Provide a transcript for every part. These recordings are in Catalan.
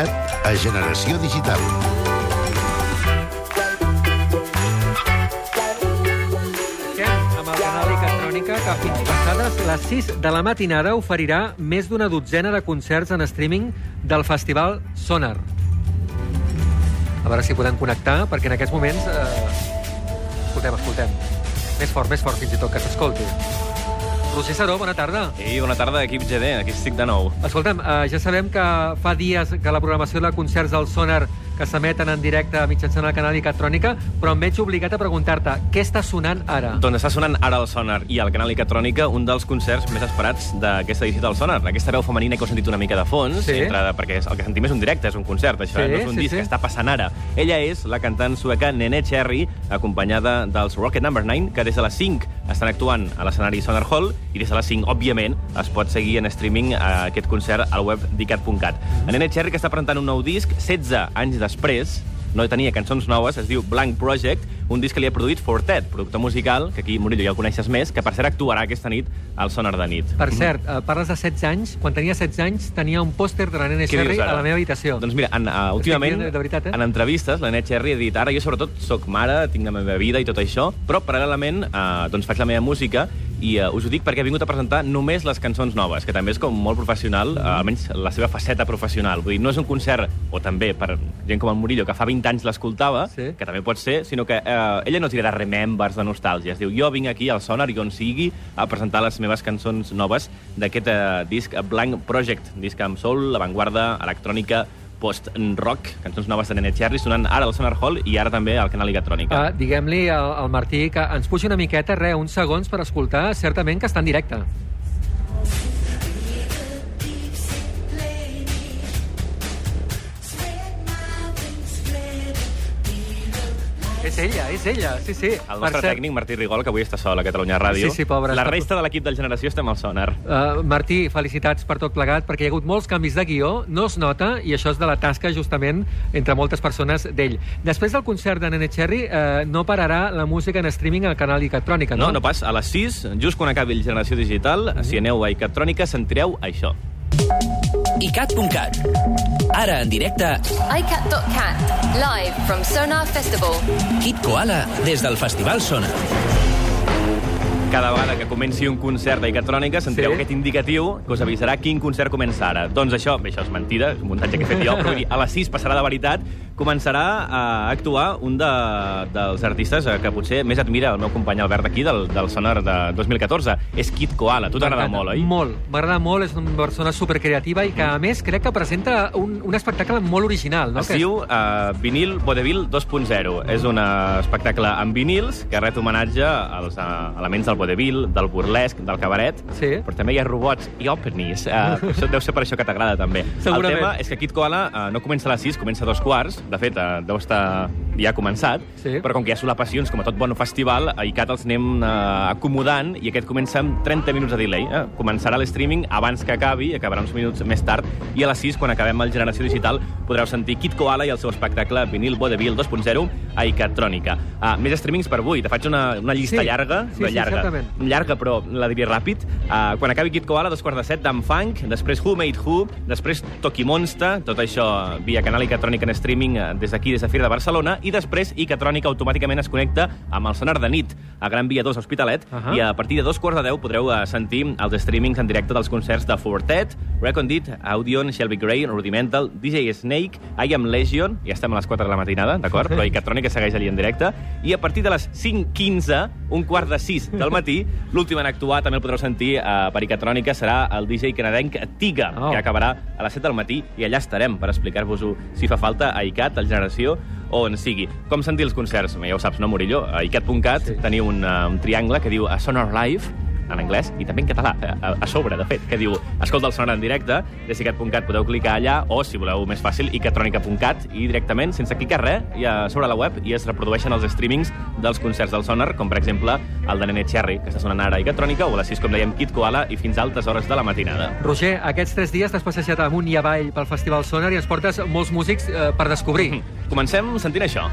cat a Generació Digital. amb que fins passades les 6 de la matinada oferirà més d'una dotzena de concerts en streaming del festival Sonar. A veure si podem connectar, perquè en aquests moments... Eh... Escoltem, escoltem. Més fort, més fort, fins i tot, que s'escolti. Roger Saró, bona tarda. Ei, bona tarda, equip GD, aquí estic de nou. Escolta'm, eh, ja sabem que fa dies que la programació de concerts del Sonar que s'emeten en directe mitjançant el canal Icatrònica, però em veig obligat a preguntar-te què està sonant ara? Doncs està sonant ara el Sonar i al canal Icatrònica un dels concerts més esperats d'aquesta edició del Sonar. Aquesta veu femenina que heu sentit una mica de fons, Sí. entre, perquè el que sentim és un directe, és un concert, això, Sí, eh? no és un sí, disc sí. que està passant ara. Ella és la cantant sueca Nene Cherry, acompanyada dels Rocket Number 9, que des de les 5 estan actuant a l'escenari Sonar Hall i des de les 5, òbviament, es pot seguir en streaming eh, aquest concert al web d'icat.cat. Mm-hmm. La Nene Cherry, que està presentant un nou disc, 16 anys després, no tenia cançons noves, es diu Blank Project, un disc que li ha produït Fortet, productor musical, que aquí, Murillo, ja el coneixes més, que per cert actuarà aquesta nit al Sonar de nit. Per cert, eh, parles de 16 anys. Quan tenia 16 anys tenia un pòster de la Què Cherry a la meva habitació. Doncs mira, en, uh, últimament, de veritat, eh? en entrevistes, la Net Cherry ha dit ara jo sobretot sóc mare, tinc la meva vida i tot això, però paral·lelament uh, doncs faig la meva música i uh, us ho dic perquè he vingut a presentar només les cançons noves, que també és com molt professional, uh, almenys la seva faceta professional. Vull dir, no és un concert, o també per gent com el Murillo, que fa 20 anys l'escoltava, Sí. que també pot ser, sinó que uh, ella no tirarà remembers de nostàlgia. Es diu, jo vinc aquí al Sonar i on sigui a presentar les meves cançons noves d'aquest uh, disc Blank Project, disc amb soul, avantguarda, electrònica, post-rock, cançons noves de Nene Cherry, sonant ara al Sonar Hall i ara també al canal Igatrònica. Uh, Diguem-li al, al Martí que ens pugi una miqueta, re, uns segons per escoltar, certament que està en directe. És ella, és ella, sí, sí. El nostre cert, tècnic, Martí Rigol, que avui està sol a Catalunya Ràdio. Sí, sí, pobre, La resta de l'equip del Generació estem al Sonar. Uh, Martí, felicitats per tot plegat, perquè hi ha hagut molts canvis de guió, no es nota, i això és de la tasca, justament, entre moltes persones d'ell. Després del concert de Nene Cherry, uh, no pararà la música en streaming al canal Icatrònica, no? No, no pas. A les 6, just quan acabi el Generació Digital, si aneu a Icatrònica, sentireu això. icat.cat. Ara en directe, iCat.cat, live from Sonar Festival. Kit Koala des del Festival Sonar. Cada vegada que comenci un concert d'Icatrònica sentireu Sí. aquest indicatiu que us avisarà quin concert comença ara. Doncs això, bé, això és mentida, és un muntatge que he fet jo, però vull dir, a les 6 passarà de veritat, començarà a actuar un de, dels artistes eh, que potser més admira el meu company Albert aquí, del, del Sonar de 2014. És Kid Koala. Tu t'agrada molt, oi? Molt. M'agrada molt, és una persona supercreativa i que, a més, crec que presenta un, un espectacle molt original, no? Es Que diu uh, Vinil Vodevil 2.0. És un uh, espectacle amb vinils que ret homenatge als uh, elements del vodevil, del burlesc, del cabaret, Sí. però també hi ha robots i ovnis. Uh, deu ser per això que t'agrada, també. Segurament. El tema és que Kid Koala uh, no comença a les 6, comença a dos quarts. De fet, uh, deu estar ja començat. Sí. Però com que hi ha solapacions, com a tot bon festival, a ICAT els anem uh, acomodant i aquest comença amb 30 minuts de delay. Eh? Començarà l'streaming abans que acabi, acabarà uns minuts més tard, i a les 6, quan acabem el Generació Digital, podreu sentir Kid Koala i el seu espectacle Vinil Vodevil 2.0 a Icatrònica. Uh, més streamings per avui. Te faig una, una llista Sí. llarga, Sí, sí, llarga, certament. llarga, però la diré ràpid. Uh, quan acabi Kid Koala, dos quarts de set, d'en Funk, després Who Made Who, després Toki Monster, tot això via canal Icatrònica en streaming eh, des d'aquí, des de Fira de Barcelona, i després Icatrònica automàticament es connecta amb el sonar de nit a Gran Via 2 Hospitalet, Ahà. i a partir de dos quarts de deu podreu eh, sentir els streamings en directe dels concerts de Fortet, Recondit, Audion, Shelby Gray, Rudimental, DJ Snake, I Am Legion, ja estem a les 4 de la matinada, d'acord? Però Icatrònica segueix allà en directe, i a partir de les 5.15, un quart de 6 del matí, l'últim en actuar també el podreu sentir eh, per Icatrònica, serà el DJ canadenc Tiga, Oh. que acabarà a les 7 del matí, i allà estarem per explicar-vos-ho si fa falta a ICAT, a Generació, o on sigui. Com sentir els concerts? Ja ho saps, no, Murillo? A icat.cat Sí. teniu un, uh, un triangle que diu a Sonar Live, en anglès i també en català, a, a sobre, de fet, que diu escolta el sonar en directe, des icat.cat podeu clicar allà, o, si voleu més fàcil, icatrònica.cat, i directament, sense clicar res, ja sobre la web i es reprodueixen els streamings dels concerts del sonar, com per exemple el de Nene Cherry, que està sonant ara a Icatrònica, o a les 6, com dèiem, Kid Koala, i fins a altes hores de la matinada. Roger, aquests tres dies t'has passejat amunt i avall pel Festival Sonar i ens portes molts músics eh, per descobrir. Comencem sentint això.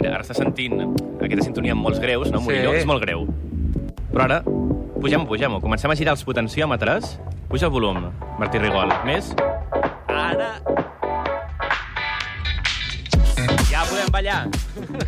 Mira, ara està sentint aquesta sintonia amb molts greus, no, Sí. Murillo? És molt greu. Però ara, pugem-ho, pugem-ho. Comencem a girar els potenciòmetres. Puja el volum, Martí Rigol. Més? Ara... podem ballar,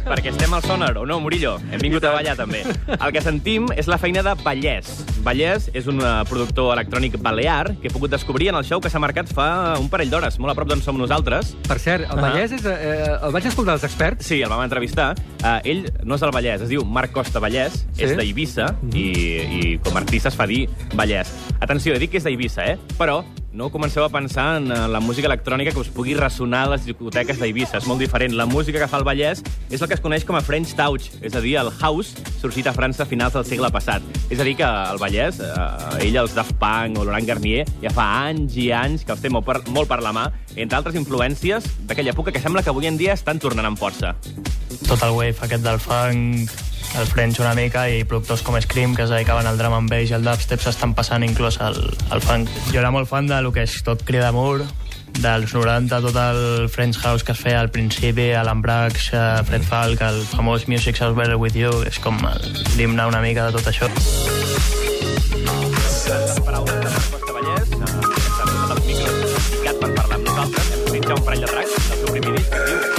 perquè estem al Sonar, o no, Murillo? Hem vingut a ballar, també. El que sentim és la feina de Vallès. Vallès és un eh, productor electrònic balear que he pogut descobrir en el show que s'ha marcat fa un parell d'hores, molt a prop d'on som nosaltres. Per cert, el Ah. Vallès és... Eh, el vaig escoltar els experts. Sí, el vam entrevistar. Uh, ell no és del Vallès, es diu Marc Costa Vallès, Sí? és d'Eivissa, i, i com a artista es fa dir Vallès. Atenció, he dit que és d'Eivissa, eh? Però no comenceu a pensar en eh, la música electrònica que us pugui ressonar a les discoteques d'Eivissa. És molt diferent. La música que fa el Vallès és el que es coneix com a French Touch, és a dir, el house sorgit a França a finals del segle passat. És a dir, que el Vallès, eh, ell, els Daft Punk o Laurent Garnier, ja fa anys i anys que els té molt per, molt per la mà, entre altres influències d'aquella època que sembla que avui en dia estan tornant amb força. tot el wave aquest del funk, el French una mica, i productors com Scream, que es dedicaven al drum and bass i al dubstep, s'estan passant inclús al, al funk. Jo era molt fan de lo que és tot Crida d'amor, dels 90, tot el French House que es feia al principi, Alan Brax, eh, Fred Falk, el famós Music Sounds Better With You, és com el- l'himne una mica de tot això. eh, per parlar amb nosaltres. Hem un parell de tracks del seu primer disc, que diu.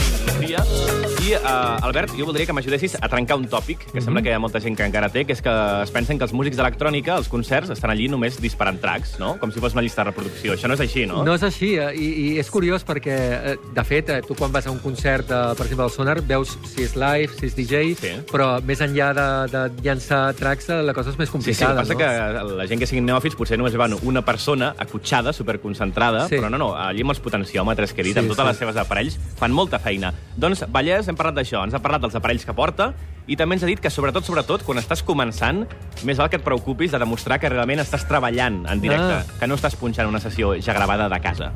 Uh, Albert, jo voldria que m'ajudessis a trencar un tòpic, que sembla que hi ha molta gent que encara té, que és que es pensen que els músics d'electrònica, els concerts, estan allí només disparant tracks, no? Com si fos una llista de reproducció. Això no és així, no? No és així, eh, i, i és curiós perquè, eh, de fet, eh, tu quan vas a un concert, eh, per exemple, al Sonar, veus si és live, si és DJ, Sí. però més enllà de, de llançar tracks, eh, la cosa és més Sí, sí, el complicada. que passa no? que la gent que siguin neòfits potser només van una persona acotxada, superconcentrada, Sí. però no, no, allí amb els potenciòmetres que he dit, Sí, amb totes sí. les seves aparells, fan molta feina. Doncs, Vallès, hem parlat d'això, ens ha parlat dels aparells que porta, i també ens ha dit que, sobretot, sobretot, quan estàs començant, més val que et preocupis de demostrar que realment estàs treballant en directe, Ah. que no estàs punxant una sessió ja gravada de casa.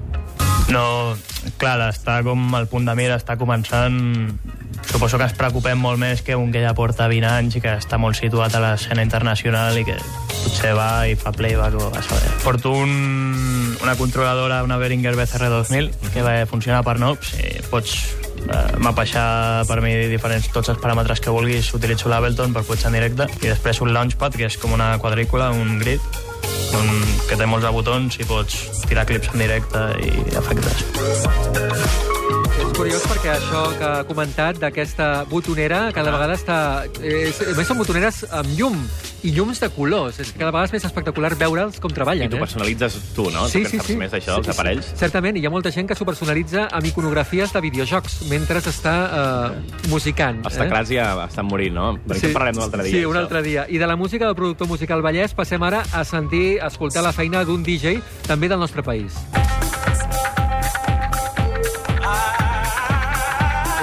No, clar, està com al punt de mira, està començant... Suposo que ens preocupem molt més que un que ja porta 20 anys i que està molt situat a l'escena internacional i que potser va i fa playback o a saber. Porto un, una controladora, una Behringer BCR 2000, que va funcionar per NOPS i pots mapejar per mi diferents, tots els paràmetres que vulguis. Utilitzo l'Ableton per pujar en directe i després un Launchpad, que és com una quadrícula, un grid, un, que té molts de botons i pots tirar clips en directe i efectes. És curiós perquè això que ha comentat d'aquesta botonera cada vegada està... És, a més, són botoneres amb llum i llums de colors. És que cada vegada és més espectacular veure'ls com treballen. I tu eh? personalitzes tu, no? Sí, tu sí, sí. més d'això, Sí, dels sí. aparells. Certament, i hi ha molta gent que s'ho personalitza amb iconografies de videojocs mentre està uh, musicant. Els teclats ja estan morint, no? Per això en parlarem un altre dia. Sí, un això. altre dia. I de la música del productor musical Vallès passem ara a sentir, a escoltar la feina d'un DJ també del nostre país.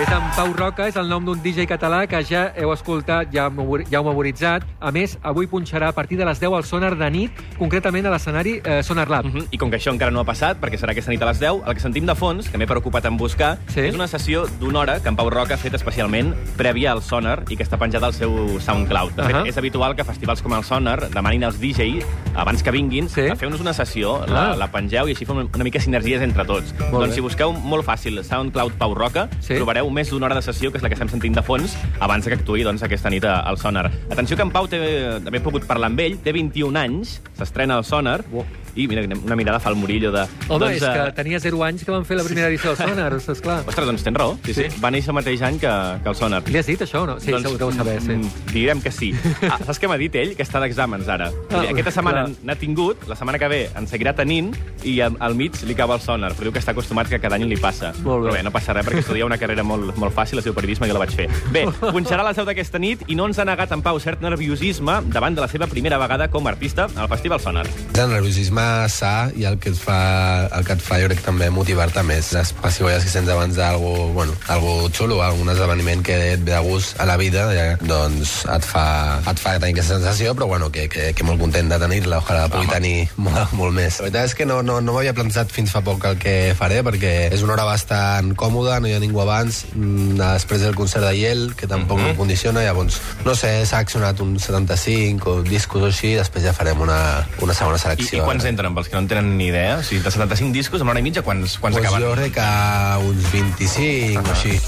És en Pau Roca, és el nom d'un DJ català que ja heu escoltat, ja, ja heu memoritzat. A més, avui punxarà a partir de les 10 al Sonar de nit, concretament a l'escenari eh, Sonar Lab. Mhm. I com que això encara no ha passat, perquè serà aquesta nit a les 10, el que sentim de fons, que m'he preocupat en buscar, Sí. és una sessió d'una hora que en Pau Roca ha fet especialment prèvia al Sonar i que està penjada al seu SoundCloud. De fet, Ahà. és habitual que festivals com el Sonar demanin als DJ, abans que vinguin, Sí. a fer-nos una sessió, la, Ah. la pengeu i així fem una mica sinergies entre tots. Molt doncs bé. si busqueu molt fàcil SoundCloud Pau Roca, Sí. trobareu més d'una hora de sessió, que és la que estem sentint de fons, abans que actuï doncs, aquesta nit al Sonar. Atenció que en Pau té, també he pogut parlar amb ell, té 21 anys, s'estrena al Sonar, Uau. I mira, una mirada fa el Murillo de... Home, doncs, és que eh, tenia 0 anys que van fer la primera edició del Sonar, esclar. Ostres, doncs tens raó. Sí, sí. Sí. Va néixer el mateix any que, que el Sonar. Li has dit això o no? Sí, doncs, segur que ho saber, sí. mm, Direm que sí. Ah, saps què m'ha dit ell? Que està d'exàmens ara. Ah, Aquesta setmana clar. n'ha tingut, la setmana que ve en seguirà tenint, i al, al mig li cau el Sonar. Però diu que està acostumat que cada any li passa. Molt bé. Però bé, no passa res, perquè estudia una carrera molt, molt fàcil, es diu periodisme, i jo la vaig fer. Bé, punxarà a les 10 d'aquesta nit i no ens ha negat en Pau cert nerviosisme davant de la seva primera vegada com a artista al Festival Sonar. És el nerviosisme sa i el que et fa, el que et fa jo crec també motivar-te més. Les pessigolles que sents abans d'algú, bueno, algo xulo, algun esdeveniment que et ve de gust a la vida, ja, doncs et fa, et fa tenir aquesta sensació, però bueno, que, que, que molt content de tenir-la, ojalà pugui tenir molt, molt més. La veritat és que no, no, no m'havia plantejat fins fa poc el que faré, perquè és una hora bastant còmoda, no hi ha ningú abans, mm, després del concert de que tampoc no condiciona, llavors, no sé, s'ha accionat un 75 o discos o així, després ja farem una, una segona I, selecció. I quants entren, pels que no en tenen ni idea? O sigui, de 75 discos, en una hora i mitja, quants, quants pues acaben? jo crec que uns 25 o així.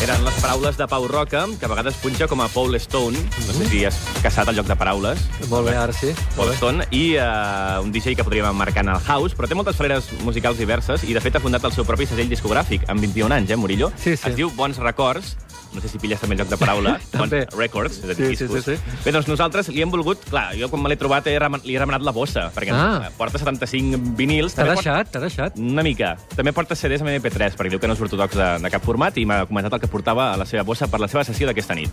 Eren les paraules de Pau Roca, que a vegades punxa com a Paul Stone. No sé si has caçat el joc de paraules. Molt bé, ara sí. Paul Stone, i uh, un DJ que podríem emmarcar en el house, però té moltes fleres musicals diverses i, de fet, ha fundat el seu propi segell discogràfic, amb 21 anys, eh, Murillo? Sí, sí. Es diu Bons Records, no sé si pilles també el joc de paraula. Bons Records, és a dir, Sí, sí, discos. sí, sí. Bé, doncs nosaltres li hem volgut... Clar, jo quan me l'he trobat he remen- li he remenat la bossa, perquè Ah. porta 75 vinils. T'ha deixat, t'ha deixat. una mica. També porta CDs amb MP3, perquè diu que no és ortodox de, de cap format, i m'ha comentat el que portava a la seva bossa per la seva sessió d'aquesta nit.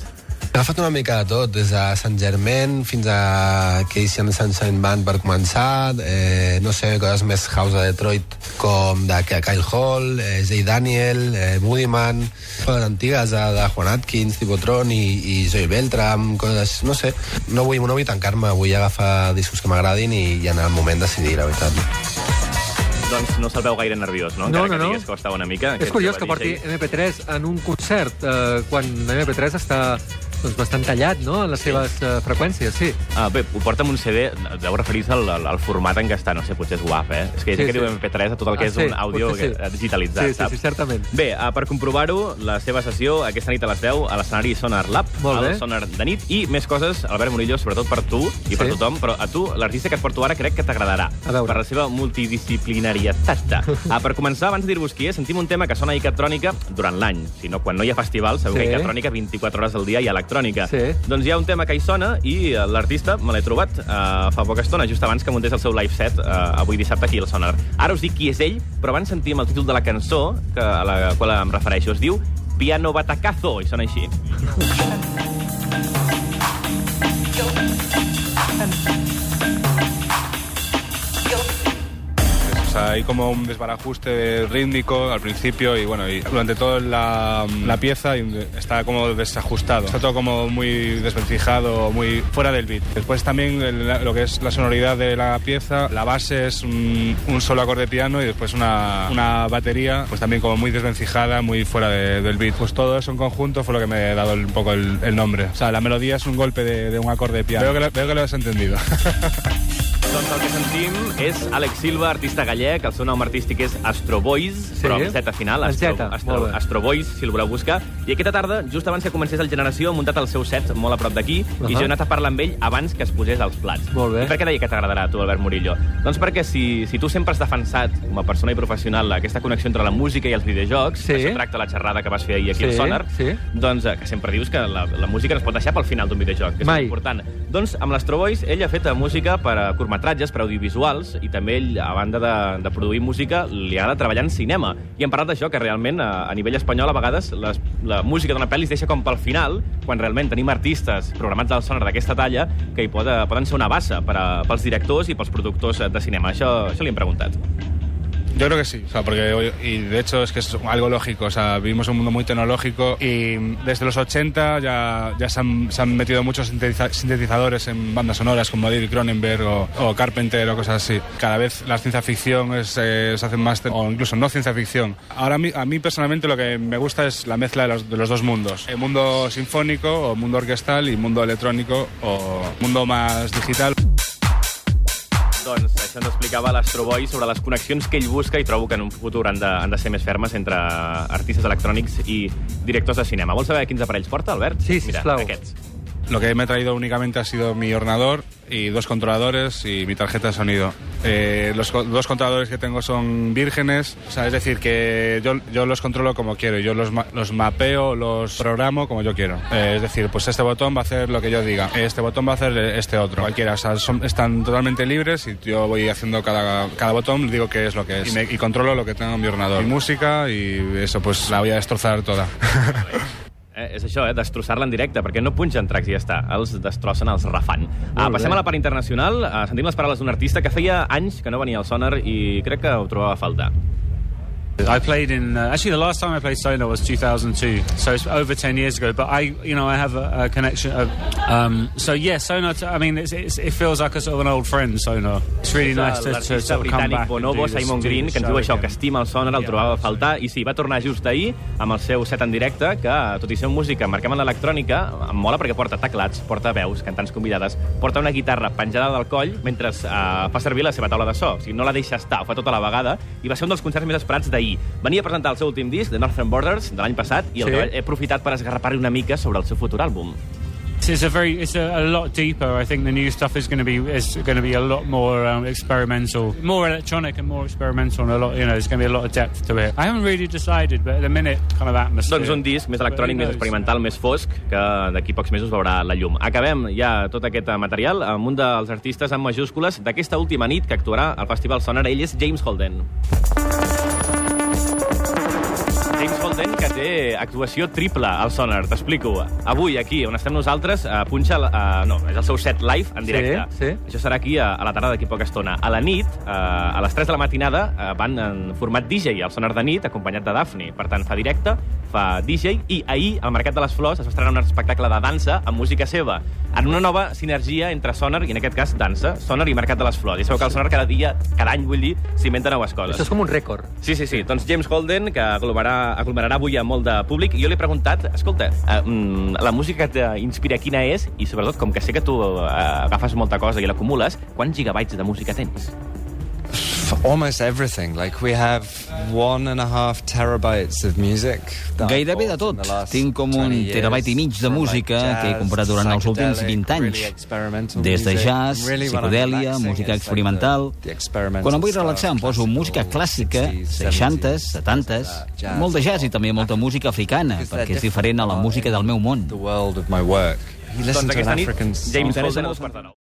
He agafat una mica de tot, des de Sant Germain fins a Casey Sunshine Band per començar, eh, no sé, coses més house de Detroit com de Kyle Hall, eh, Jay Daniel, eh, Moodyman, coses antigues de, de Juan Atkins, tipus Tron i, i Joey Beltram, coses, no sé. No vull, no vull tancar-me, vull agafar discos que m'agradin i, i en el moment decidir, la veritat. Doncs no se'l veu gaire nerviós, no? No, Encara no, que no. digués que ho estava una mica. És curiós que porti DJ. MP3 en un concert, eh, quan MP3 està doncs, bastant tallat no? en les seves eh, freqüències, sí. Ah, bé, ho porta amb un CD, deu referir-se al, al, al format en què està, no sé, potser és guap, eh? És que hi ha Sí, que sí. diu MP3 a tot el que Ah, és sí, un àudio sí. que- digitalitzat, Sí, sí, saps? sí, certament. Bé, uh, per comprovar-ho, la seva sessió aquesta nit a les 10 a l'escenari Sonar Lab, Molt al. Sonar de nit, i més coses, Albert Murillo, sobretot per tu i per Sí. tothom, però a tu, l'artista que et porto ara, crec que t'agradarà. A veure. Per la seva multidisciplinarietat. uh, per començar, abans de dir-vos qui és, sentim un tema que sona a Icatrònica durant l'any. Si no, quan no hi ha festival, sabeu Sí. que a Icatrònica 24 hores al dia hi ha electrònica. Sí. Doncs hi ha un tema que hi sona i eh, l'artista me l'he trobat uh, fa poca estona, just abans que muntés el seu live set uh, avui dissabte aquí al Sonar. Ara us dic qui és ell, però abans sentim el títol de la cançó que, a la qual em refereixo. Es diu Piano Batacazo, i sona així. Hay como un desbarajuste rítmico al principio y bueno, y durante toda la, la pieza está como desajustado. Está todo como muy desvencijado, muy fuera del beat. Después también el- lo que es la sonoridad de la pieza, la base es un, un solo acorde de piano y después una, una batería pues también como muy desvencijada, muy fuera de- del beat. Pues todo eso en conjunto fue lo que me ha dado un poco el, el nombre. O sea, la melodía es un golpe de, de un acorde de piano. Veo que lo, veo que lo has entendido. Sentim és Àlex Silva, artista gallec, el seu nom artístic és Astro Boys, Sí. però amb Z final, Amb Astro, Z, Astro, molt bé. Astro Boys, si el voleu buscar. I aquesta tarda, just abans que comencés el Generació, ha muntat el seu set molt a prop d'aquí, uh -huh. i jo he anat a parlar amb ell abans que es posés als plats. Molt bé. I per què deia que t'agradarà a tu, Albert Murillo? Doncs perquè si, si tu sempre has defensat, com a persona i professional, aquesta connexió entre la música i els videojocs, Sí. això tracta la xerrada que vas fer ahir aquí Sí, al Sonar, sí. doncs eh, que sempre dius que la, la música no es pot deixar pel final d'un videojoc, que és Mai. important. Doncs amb l'Astro Boys ell ha fet eh, música per a curtmetratges, per a audiovisuals, i també ell, a banda de, de produir música, li agrada treballar en cinema. I hem parlat d'això, que realment a, a nivell espanyol a vegades les, la música d'una pel·li es deixa com pel final, quan realment tenim artistes programats al sonar d'aquesta talla que hi pot, poden ser una bassa per a, pels directors i pels productors de cinema. Això, això li hem preguntat. Yo creo que sí, o sea, porque y de hecho es que es algo lógico, o sea, vivimos un mundo muy tecnológico y desde los 80 ya, ya se, han, se han metido muchos sintetiza- sintetizadores en bandas sonoras como David Cronenberg o, o Carpenter o cosas así. Cada vez la ciencia ficción es, eh, se hacen más, o incluso no ciencia ficción. Ahora a mí, a mí personalmente lo que me gusta es la mezcla de los, de los dos mundos, el mundo sinfónico o mundo orquestal y mundo electrónico o mundo más digital. Doncs això ens explicava l'Astro Boy sobre les connexions que ell busca i trobo que en un futur han de, han de ser més fermes entre artistes electrònics i directors de cinema. Vols saber quins aparells porta, Albert? Sí, Mira, sisplau. aquests. Lo que me he traído únicamente ha sido mi ordenador y dos controladores y mi tarjeta de sonido. Eh, los co- dos controladores que tengo son vírgenes, o sea, es decir, que yo, yo los controlo como quiero, yo los, ma- los mapeo, los programo como yo quiero. Eh, es decir, pues este botón va a hacer lo que yo diga, este botón va a hacer este otro, cualquiera, o sea, son- están totalmente libres y yo voy haciendo cada, cada botón, digo qué es lo que es y, me- y controlo lo que tengo en mi ordenador. Mi música y eso, pues la voy a destrozar toda. És això, eh, destrossar-la en directe, perquè no punxen tracks i ja està, els destrossen, els refan. Ah, passem a la part internacional, ah, sentim les paraules d'un artista que feia anys que no venia al Sonar i crec que ho trobava a faltar. I played in uh, actually the last time I played Sonar was 2002, so it's over 10 years ago. But I, you know, I have a, a connection. Of, um, so yeah, Sonar. T- I mean, it's, it's, it feels like a sort of an old friend. Sonar. It's really nice to, to sort of come back. Bonobo, and do this, Simon do Green, this que ens diu això, que estima el Sonar, el Yeah, trobava a faltar, i sí, va tornar just ahir amb el seu set en directe, que, tot i ser música, marquem en l'electrònica, em mola perquè porta teclats, porta veus, cantants convidades, porta una guitarra penjada del coll mentre uh, fa servir la seva taula de so. O sigui, no la deixa estar, ho fa tota la vegada, i va ser un dels concerts més esperats d'ahir ahir. Venia a presentar el seu últim disc, The Northern Borders, de l'any passat, i el Sí. he aprofitat per esgarrapar-hi una mica sobre el seu futur àlbum. It's a very, it's a, a lot deeper. I think the new stuff is going to be is going to be a lot more um, experimental, more electronic and more experimental, and a lot, you know, there's going to be a lot of depth to it. I haven't really decided, but at the minute, kind of atmosphere. Doncs un disc més electrònic, més experimental, més fosc, que d'aquí pocs mesos veurà la llum. Acabem ja tot aquest eh, material amb un dels artistes en majúscules d'aquesta última nit que actuarà al Festival Sonar. Ell és James Holden. James Holden, que té actuació triple al Sonar, t'explico. Avui, aquí, on estem nosaltres, eh, punxa... Eh, no, és el seu set live en directe. Sí, sí. Això serà aquí a, a la tarda d'aquí poca estona. A la nit, eh, a les 3 de la matinada, van en format DJ al Sonar de nit, acompanyat de Daphne. Per tant, fa directe, fa DJ, i ahir, al Mercat de les Flors, es va estrenar un espectacle de dansa amb música seva, en una nova sinergia entre Sonar i, en aquest cas, dansa, Sonar i Mercat de les Flors. I sabeu que el Sonar cada dia, cada any, vull dir, s'inventa noves coses. Això és com un rècord. Sí, sí, sí. Doncs James Holden, que aglomerarà, aglomerarà avui a molt de públic. Jo li he preguntat, escolta, eh, mm, la música que t'inspira quina és? I sobretot, com que sé que tu eh, agafes molta cosa i l'acumules, quants gigabytes de música tens? Almost everything. Like we have one and a half terabytes of music. Gairebé de tot. Tinc com un 20 years, terabyte i mig de música que he comprat durant els últims psychedelic, 20 anys. Des de jazz, psicodèlia, música experimental... Quan em vull relaxar em poso música clàssica, 60s, 70s, molt de jazz i també molta música africana, perquè és diferent a la música del meu món. The world of my work. You listen doncs to an aquesta nit, African James song. Holden a dos quarts de nou.